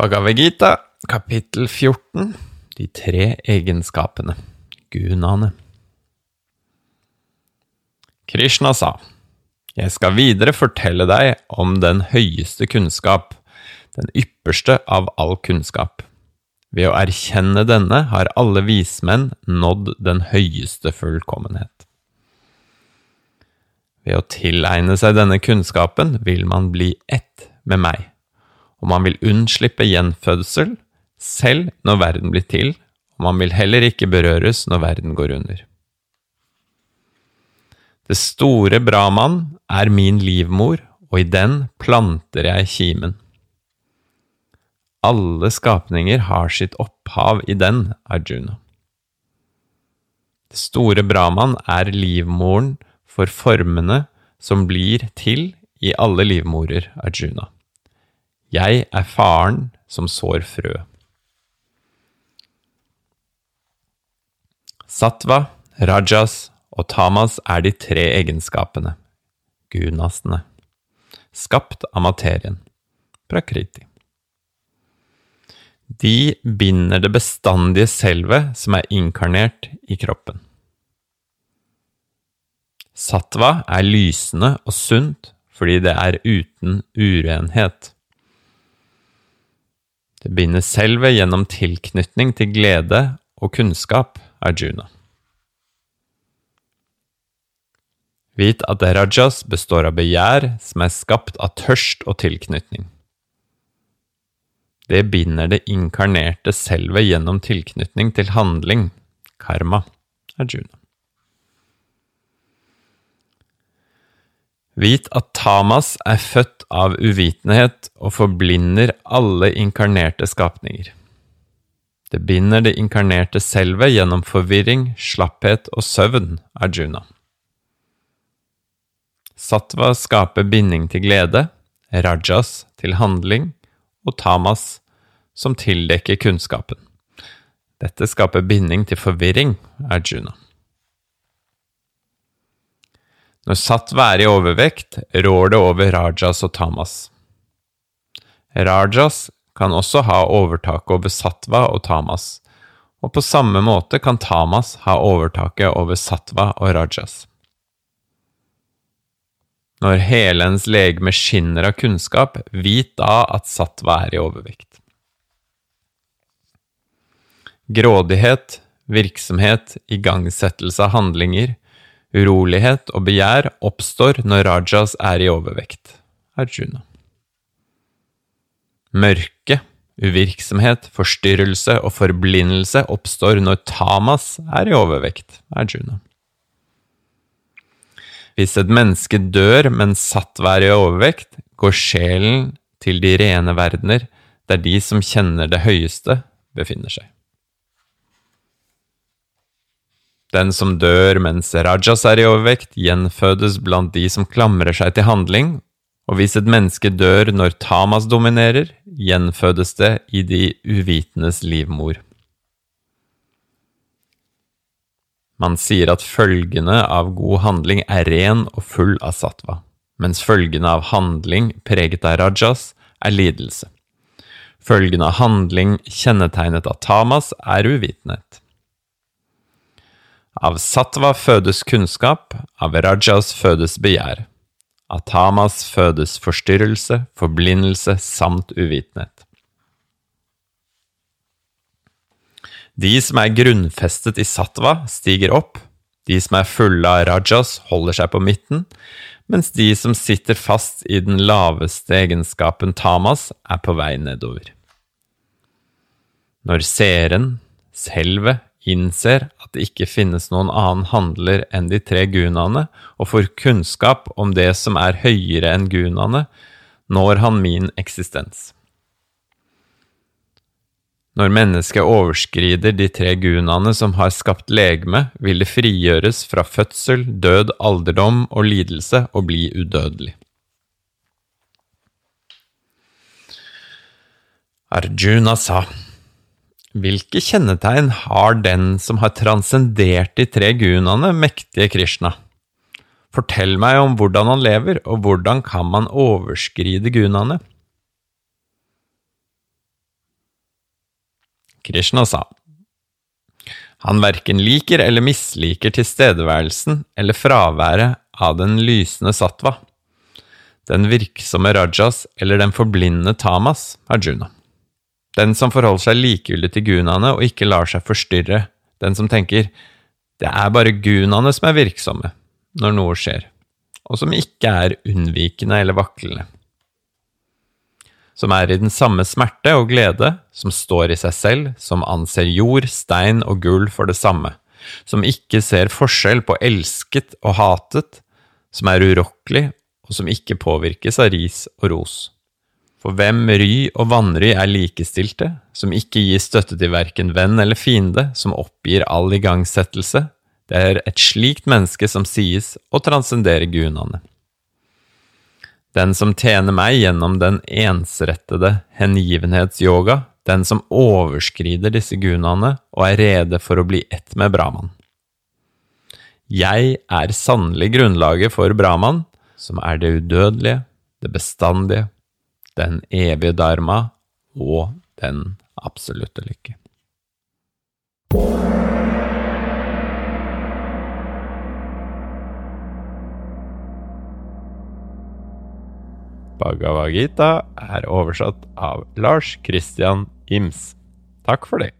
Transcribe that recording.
Bhagavad Gita, kapittel 14, de tre egenskapene, gunaene. Krishna sa, Jeg skal videre fortelle deg om den høyeste kunnskap, den ypperste av all kunnskap. Ved å erkjenne denne har alle vismenn nådd den høyeste fullkommenhet. Ved å tilegne seg denne kunnskapen vil man bli ett med meg og man vil unnslippe gjenfødsel selv når verden blir til, og man vil heller ikke berøres når verden går under. Det store Brahman er min livmor, og i den planter jeg kimen. Alle skapninger har sitt opphav i den, Arjuna. Det store Brahman er livmoren for formene som blir til i alle livmorer, Arjuna. Jeg er faren som sår frø. Satva, rajas og tamas er de tre egenskapene, gunastene, skapt av materien, prakriti. De binder det bestandige selvet som er inkarnert i kroppen. Satva er lysende og sunt fordi det er uten urenhet. Det binder selvet gjennom tilknytning til glede og kunnskap, Arjuna. Vit at rajas består av begjær som er skapt av tørst og tilknytning. Det binder det inkarnerte selvet gjennom tilknytning til handling, karma, Arjuna. Vit at Tamas er født av uvitenhet og forblinder alle inkarnerte skapninger. Det binder det inkarnerte selvet gjennom forvirring, slapphet og søvn, Arjuna. Satva skaper binding til glede, rajas til handling og tamas som tildekker kunnskapen. Dette skaper binding til forvirring, Arjuna. Når sattva er i overvekt, rår det over rajas og tamas. Rajas kan også ha overtaket over sattva og tamas, og på samme måte kan tamas ha overtaket over sattva og rajas. Når hele ens legeme skinner av kunnskap, vit da at sattva er i overvekt. Grådighet, virksomhet, igangsettelse av handlinger, Urolighet og begjær oppstår når rajas er i overvekt. Arjuna. Mørke, uvirksomhet, forstyrrelse og forblindelse oppstår når tamas er i overvekt. Arjuna. Hvis et menneske dør mens satt være i overvekt, går sjelen til de rene verdener, der de som kjenner det høyeste, befinner seg. Den som dør mens rajas er i overvekt, gjenfødes blant de som klamrer seg til handling, og hvis et menneske dør når tamas dominerer, gjenfødes det i de uvitenes livmor. Man sier at følgene av god handling er ren og full av sattva, mens følgene av handling preget av rajas er lidelse. Følgene av handling kjennetegnet av tamas er uvitenhet. Av sattva fødes kunnskap, av rajas fødes begjær. Av tamas fødes forstyrrelse, forblindelse samt uvitenhet. De som er grunnfestet i sattva, stiger opp, de som er fulle av rajas, holder seg på midten, mens de som sitter fast i den laveste egenskapen tamas, er på vei nedover. Når seeren, selvet, innser at det ikke finnes noen annen handler enn de tre gunaene, og får kunnskap om det som er høyere enn gunaene, når han min eksistens. Når mennesket overskrider de tre gunaene som har skapt legeme, vil det frigjøres fra fødsel, død, alderdom og lidelse og bli udødelig. Arjuna sa. Hvilke kjennetegn har den som har transcendert de tre gunaene, mektige Krishna? Fortell meg om hvordan han lever, og hvordan kan man overskride gunaene? Krishna sa. Han verken liker eller misliker tilstedeværelsen eller fraværet av den lysende sattva, den virksomme rajas eller den forblindende tamas, Arjuna. Den som forholder seg likegyldig til gunaene og ikke lar seg forstyrre, den som tenker det er bare gunaene som er virksomme når noe skjer, og som ikke er unnvikende eller vaklende. Som er i den samme smerte og glede, som står i seg selv, som anser jord, stein og gull for det samme, som ikke ser forskjell på elsket og hatet, som er urokkelig og som ikke påvirkes av ris og ros. For hvem ry og vanry er likestilte, som ikke gir støtte til verken venn eller fiende, som oppgir all igangsettelse, det er et slikt menneske som sies å transcendere gunaene. Den som tjener meg gjennom den ensrettede hengivenhetsyoga, den som overskrider disse gunaene og er rede for å bli ett med Brahman. Jeg er sannelig grunnlaget for Brahman, som er det udødelige, det bestandige, den evige dharma og den absolutte lykke. Bhagavad Gita er oversatt av Lars Christian Ims. Takk for det.